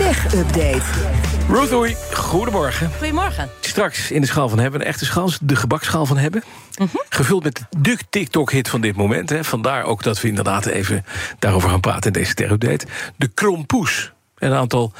Tech Update. Ruth Oei, goedemorgen. Goedemorgen. Straks in de schaal van hebben, een echte schaal, de gebakschaal van hebben. Gevuld met de TikTok-hit van dit moment. Hè. Vandaar ook dat we inderdaad even daarover gaan praten in deze Tech-update. De krompoes. Een aantal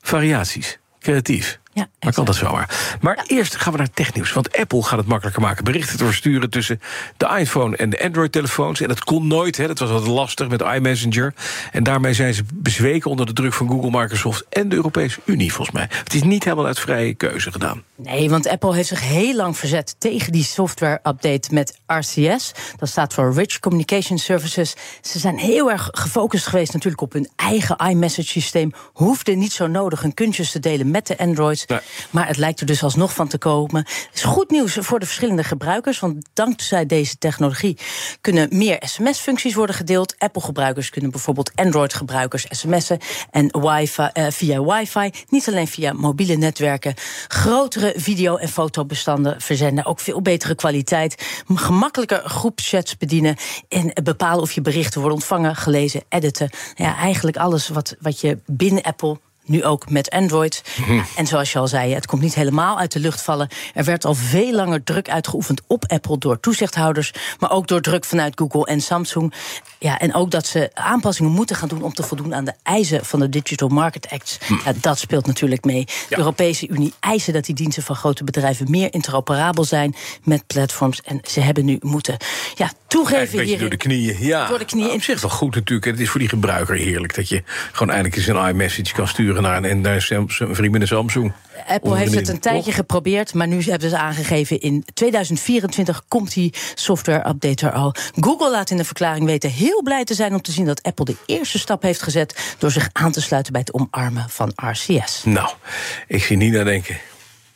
variaties. Creatief. Ja, maar kan dat zomaar. Maar eerst gaan we naar technieuws. Want Apple gaat het makkelijker maken. Berichten te versturen tussen de iPhone en de Android-telefoons. En dat kon nooit, hè. dat was wat lastig met iMessenger. En daarmee zijn ze bezweken onder de druk van Google, Microsoft... en de Europese Unie, volgens mij. Het is niet helemaal uit vrije keuze gedaan. Nee, want Apple heeft zich heel lang verzet tegen die software-update met RCS. Dat staat voor Rich Communication Services. Ze zijn heel erg gefocust geweest natuurlijk op hun eigen iMessage-systeem. Hoefde niet zo nodig hun kuntjes te delen met de Androids. Maar het lijkt er dus alsnog van te komen. Het is goed nieuws voor de verschillende gebruikers. Want dankzij deze technologie kunnen meer sms-functies worden gedeeld. Apple-gebruikers kunnen bijvoorbeeld Android-gebruikers sms'en. En wifi, eh, via wifi, niet alleen via mobiele netwerken. Grotere video- en fotobestanden verzenden. Ook veel betere kwaliteit. Gemakkelijker groepschats bedienen. En bepalen of je berichten worden ontvangen, gelezen, editen. Ja, eigenlijk alles wat, wat je binnen Apple nu ook met Android. Ja, en zoals je al zei, het komt niet helemaal uit de lucht vallen. Er werd al veel langer druk uitgeoefend op Apple door toezichthouders, maar ook door druk vanuit Google en Samsung. Ja, en ook dat ze aanpassingen moeten gaan doen om te voldoen aan de eisen van de Digital Market Act. Ja, dat speelt natuurlijk mee. De Europese Unie eisen dat die diensten van grote bedrijven meer interoperabel zijn met platforms. En ze hebben nu moeten ja, toegeven hierin. door de knieën, ja. Door de knieën. Op zich wel goed natuurlijk. En het is voor die gebruiker heerlijk dat je gewoon eindelijk eens een iMessage kan sturen naar en daar Sam- een vriend met een Samsung. Apple heeft het een tijdje geprobeerd, maar nu hebben ze aangegeven in 2024 komt die software update er al. Google laat in de verklaring weten heel blij te zijn om te zien dat Apple de eerste stap heeft gezet door zich aan te sluiten bij het omarmen van RCS. Nou, ik zie niet naar denken.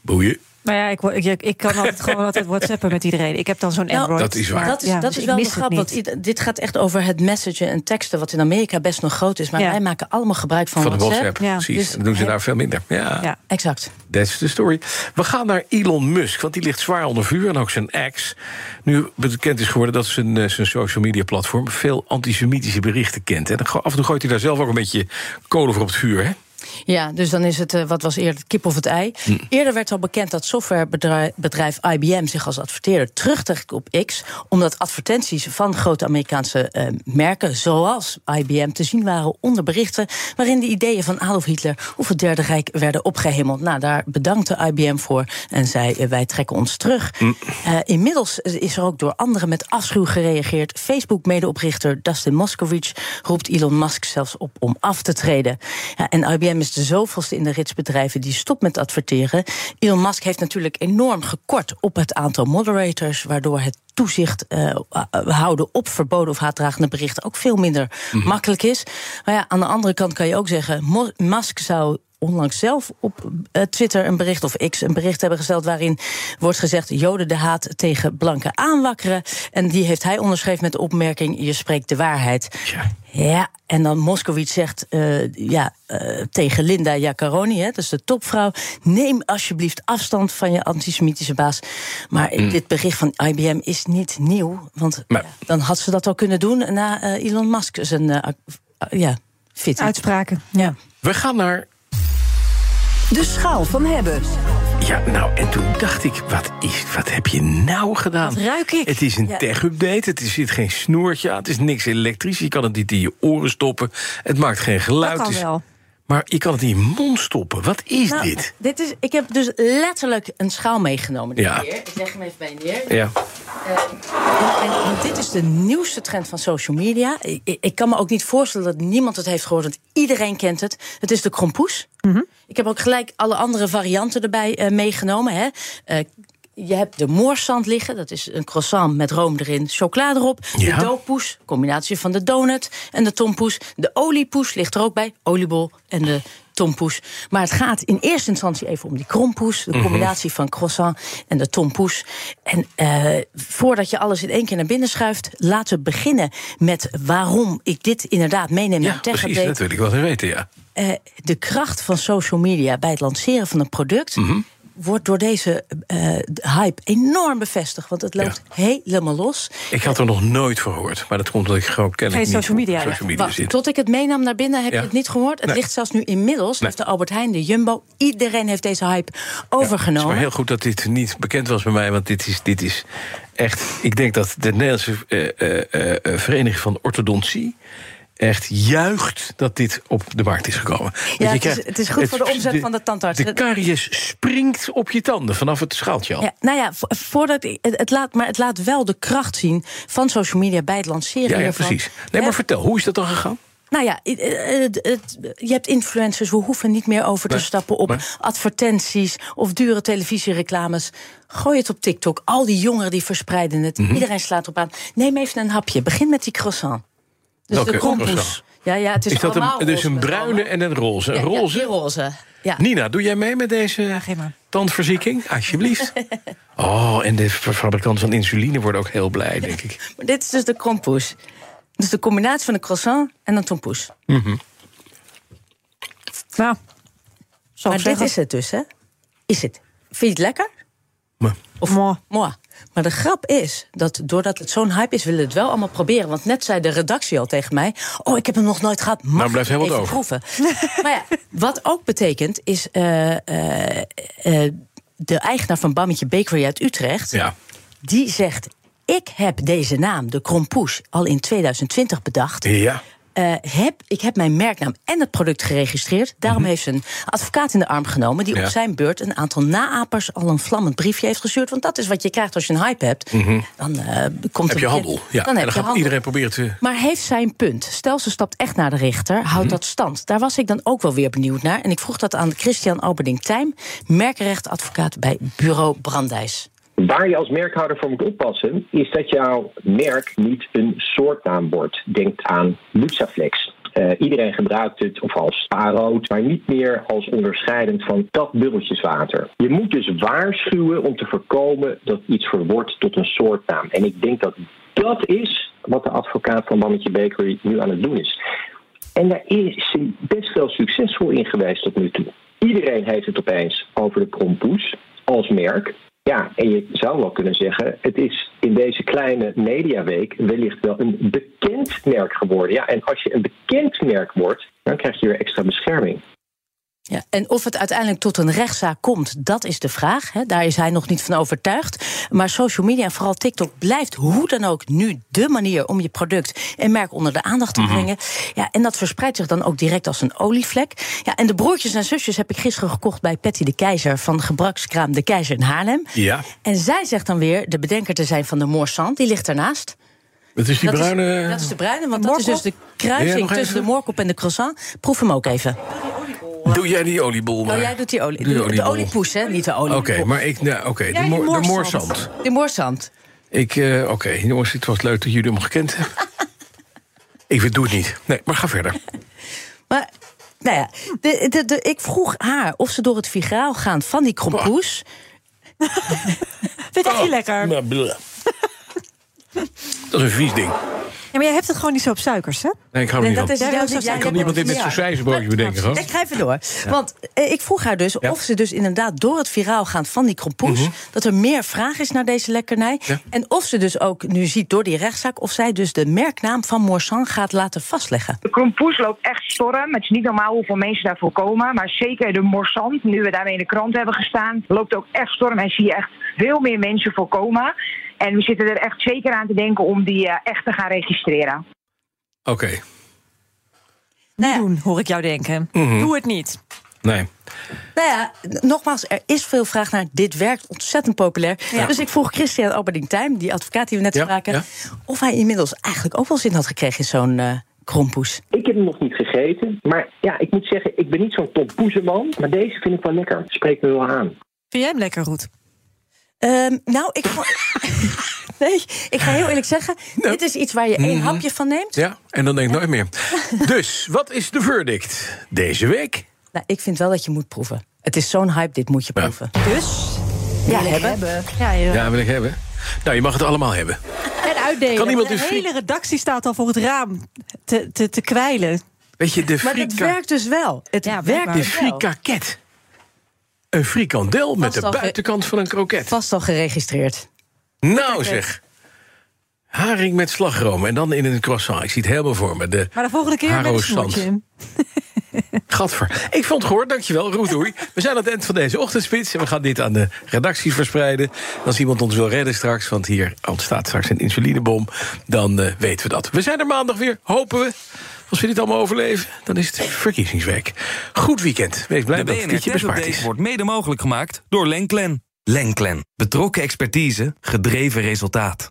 Boeien. Maar ja, ik, ik, ik kan altijd gewoon altijd whatsappen met iedereen. Ik heb dan zo'n Nou, Android. Dat is waar. Dat is, Ja, dat dus is wel de het grap, want dit gaat echt over het messagen en teksten, wat in Amerika best nog groot is. Maar Ja. wij maken allemaal gebruik van, Van de WhatsApp. WhatsApp, Ja. precies. Dus- doen ze daar veel minder. Ja, Ja. Exact. that's the story. We gaan naar Elon Musk, want die ligt zwaar onder vuur. En ook zijn ex. Nu bekend is geworden dat zijn, eh, zijn social media platform... veel antisemitische berichten kent. En af en toe gooit hij daar zelf ook een beetje kolen voor op het vuur, hè? Ja, dus dan is het, eh, wat was eerder, het kip of het ei. Hm. Eerder werd al bekend dat softwarebedrijf bedrijf IBM zich als adverteerder terugtrekt op X. Omdat advertenties van grote Amerikaanse eh, merken, zoals IBM, te zien waren onder berichten. waarin de ideeën van Adolf Hitler of het Derde Rijk werden opgehemeld. Nou, daar bedankte IBM voor en zei: eh, wij trekken ons terug. Hm. Inmiddels is er ook door anderen met afschuw gereageerd. Facebook-medeoprichter Dustin Moskovich roept Elon Musk zelfs op om af te treden. Ja, en IBM is de zoveelste in de rits bedrijven die stopt met adverteren. Elon Musk heeft natuurlijk enorm gekort op het aantal moderators, waardoor het toezicht eh, houden op verboden of haatdragende berichten ook veel minder makkelijk is. Maar ja, aan de andere kant kan je ook zeggen, Musk zou onlangs zelf op eh, Twitter een bericht of X een bericht hebben gesteld waarin wordt gezegd Joden de haat tegen blanken aanwakkeren. En die heeft hij onderschreven met de opmerking: je spreekt de waarheid. Tja. Ja, en dan Moskowitz zegt eh, ja, eh, tegen Linda Jaccaroni, hè, dus de topvrouw... neem alsjeblieft afstand van je antisemitische baas. Maar dit bericht van IBM is niet nieuw. Want Maar- ja, dan had ze dat al kunnen doen na eh, Elon Musk zijn ja, fit. Uitspraken. Ja. We gaan naar De schaal van hebben. Ja, nou, en toen dacht ik, wat, is, wat heb je nou gedaan? Wat ruik ik? Het is een Ja. tech-update, het is, zit geen snoertje aan, het is niks elektrisch. Je kan het niet in je oren stoppen, het maakt geen geluid. Dat kan wel. Maar je kan het in je mond stoppen. Wat is Nou, dit? dit is, ik heb dus letterlijk een schaal meegenomen. dit Ja. keer. Ik leg hem even bij je neer. Ja. En, en dit is de nieuwste trend van social media. Ik, ik- kan me ook niet voorstellen dat niemand het heeft gehoord, want iedereen kent het. Het is de krompoes. Ik heb ook gelijk alle andere varianten erbij eh, meegenomen. Hè. Eh, je hebt de moorsand liggen, dat is een croissant met room erin, chocola erop. Ja. De dooppoes, combinatie van de donut en de tompoes. De oliepoes ligt er ook bij, oliebol en de tompoes. Maar het gaat in eerste instantie even om die krompoes. De combinatie van croissant en de tompoes. En eh, voordat je alles in één keer naar binnen schuift... laten we beginnen met waarom ik dit inderdaad meeneem Ja, naar Tech precies, wil ik wel weten, ja. Eh, de kracht van social media bij het lanceren van een product. Mhm. Wordt door deze eh, hype enorm bevestigd. Want het loopt helemaal los. Ik had er nog nooit voor gehoord, maar dat komt omdat ik gewoon kennelijk Geen niet social media, social media Wacht, tot ik het meenam naar binnen heb Ja. je het niet gehoord. Het Nee. ligt zelfs nu inmiddels. Nee. Heeft de Albert Heijn, de Jumbo. Iedereen heeft deze hype Het is overgenomen. maar heel goed dat dit niet bekend was bij mij, want dit is, dit is echt. Ik denk dat de Nederlandse eh, eh, Vereniging van Orthodontie echt juicht dat dit op de markt is gekomen. Ja, het is- het is goed voor de omzet van de tandarts. De karies springt op je tanden vanaf het schaaltje al. Ja, nou ja, vo- voordat het, het laat, maar het laat wel de kracht zien van social media bij het lanceren. Ja, ja, precies. Nee, maar vertel, hoe is dat dan gegaan? Nou ja, het- het- je hebt influencers, we hoeven niet meer over te Nee, stappen op nee. advertenties of dure televisiereclames. Gooi het op TikTok. Al die jongeren die verspreiden het. Mhm. Iedereen slaat op aan. Neem even een hapje. Begin met die croissant. Dus Welke de krompoes. croissant? Ja, ja, het is, Is dat een, dus roze een met bruine en een roze? Een Ja, ja, roze? die roze. Ja. Nina, doe jij mee met deze geef maar. tandverzieking? Alsjeblieft. Oh, en de fabrikanten van insuline worden ook heel blij, denk ik. Maar dit is dus de krompoes. Dus de combinatie van een croissant en een tompoes. Nou, zou Maar dit zeggen. is het dus, hè? Is het. Vind je het lekker? Maar, Of Moi. Maar de grap is dat doordat het zo'n hype is, willen we het wel allemaal proberen. Want net zei de redactie al tegen mij: Oh, ik heb hem nog nooit gehad. Mag Nou, blijft heel wat over. proeven? maar ja, wat ook betekent, is eh, eh, eh, de eigenaar van Bammetje Bakery uit Utrecht. ja. Die zegt: Ik heb deze naam, de Krompoes, al in 2020 bedacht. Ja. Eh, heb, ik heb mijn merknaam en het product geregistreerd. Daarom heeft ze een advocaat in de arm genomen... die Mhm. Ja. op zijn beurt een aantal naapers al een vlammend briefje heeft gestuurd. Want dat is wat je krijgt als je een hype hebt. Dan eh, komt Heb je handel? Ja. Dan heb dan je handel. iedereen proberen te. Maar heeft zijn punt. Stel, ze stapt echt naar de rechter. Mhm. Houdt dat stand? Daar was ik dan ook wel weer benieuwd naar. En ik vroeg dat aan Christian Alberding-Tijm... merkenrechtadvocaat bij Bureau Brandijs. Waar je als merkhouder voor moet oppassen, is dat jouw merk niet een soortnaam wordt. Denk aan Luxaflex. Eh, iedereen gebruikt het of als spaarrood, maar niet meer als onderscheidend van dat bubbeltjeswater. Je moet dus waarschuwen om te voorkomen dat iets verwordt tot een soortnaam. En ik denk dat dat is wat de advocaat van Mannetje Bakery nu aan het doen is. En daar is hij best wel succesvol in geweest tot nu toe. Iedereen heeft het opeens over de krompoes als merk. En je zou wel kunnen zeggen, het is in deze kleine mediaweek wellicht wel een bekend merk geworden. Ja, en als je een bekend merk wordt, dan krijg je weer extra bescherming. Ja, en of het uiteindelijk tot een rechtszaak komt, dat is de vraag. Hè. Daar is hij nog niet van overtuigd. Maar social media en vooral TikTok blijft hoe dan ook nu de manier om je product en merk onder de aandacht te brengen. Ja, en dat verspreidt zich dan ook direct als een olievlek. Ja, en de broertjes en zusjes heb ik gisteren gekocht bij Patty de Keizer van gebruikskraam De Keizer in Haarlem. Ja. En zij zegt dan weer de bedenker te zijn van de Morsant, die ligt ernaast. Dat is die dat, bruine. is, dat is de bruine, want dat is dus de kruising tussen even. de moorkop en de croissant. Proef hem ook even. Doe jij die oliebol maar. Oh, jij doet die olie. Doe de, de oliebol. oliepoes, hè? Niet de olie. Oké, maar ik. Nou, Oké, de, de moorzand. De moorzand. Ik. eh, Oké, jongens, het was leuk dat jullie hem gekend hebben. ik weet- doe het niet. Nee, maar ga verder. Maar, nou ja, de, de, de, ik vroeg haar of ze door het vigraal gaan van die krompoes. Vind je het echt niet lekker? Nou. Dat is een vies ding. Ja, maar jij hebt het gewoon niet zo op suikers, hè? Nee, ik hou er En niet dat van. is jij kan hebt niemand dit met ja. sausijzenbroodje bedenken, hoor. Ik ga even door. Want eh, ik vroeg haar dus Ja. of ze dus inderdaad door het viraal gaan van die krompoes... dat er meer vraag is naar deze lekkernij. Ja. En of ze dus ook nu ziet door die rechtszaak... of zij dus de merknaam van Morsan gaat laten vastleggen. De krompoes loopt echt storm. Het is niet normaal hoeveel mensen daarvoor komen. Maar zeker de morsant, nu we daarmee in de krant hebben gestaan, loopt ook echt storm. En zie je echt veel meer mensen voorkomen. En we zitten er echt zeker aan te denken om die eh, echt te gaan registreren. Oké, Niet Nou ja. doen, hoor ik jou denken. Mhm. Doe het niet. nee. Nou ja, nogmaals, er is veel vraag naar. Dit werkt ontzettend populair. Dus ik vroeg Christian Alberding-Tijm, die advocaat die we net Ja, spraken... ja. of hij inmiddels eigenlijk ook wel zin had gekregen in zo'n eh krompoes. Ik heb hem nog niet gegeten, maar ja, ik moet zeggen, ik ben niet zo'n tompoezenman. Maar deze vind ik wel lekker. Spreekt me wel aan. Vind jij hem lekker goed? Ehm, nou, ik... nee, ik ga heel eerlijk zeggen... dit is iets waar je één hapje van neemt. Ja, en dan denk ik nooit meer. dus, wat is de verdict deze week? Nou, ik vind wel dat je moet proeven. Het is zo'n hype, dit moet je proeven. Dus? Ja, Wil ik hebben. Ja, je- Ja, wil ik hebben. Nou, je mag het allemaal hebben. En uitdelen. Kan iemand de een friek- hele redactie staat al voor het raam te, te, te kwijlen. Weet je, de Maar het werkt dus wel. Het Ja, werkt de dus wel. frikaket. Een frikandel met de buitenkant van een kroket. Vast al geregistreerd. Nou zeg. Haring met slagroom en dan in een croissant. Ik zie het helemaal voor me. De Maar de volgende keer met een Sans. snoertje. Gadver. Ik vond het gehoord, dankjewel. Roedoei. We zijn aan het eind van deze ochtendspits. En we gaan dit aan de redacties verspreiden. Als iemand ons wil redden straks, want hier ontstaat straks een insulinebom... dan eh, weten we dat. We zijn er maandag weer, hopen we. Als we dit allemaal overleven, dan is het verkiezingsweek. Goed weekend. Wees blij dat frietje Tech bespaard is. wordt mede mogelijk gemaakt door Lenklen. Lenklen. Betrokken expertise, gedreven resultaat.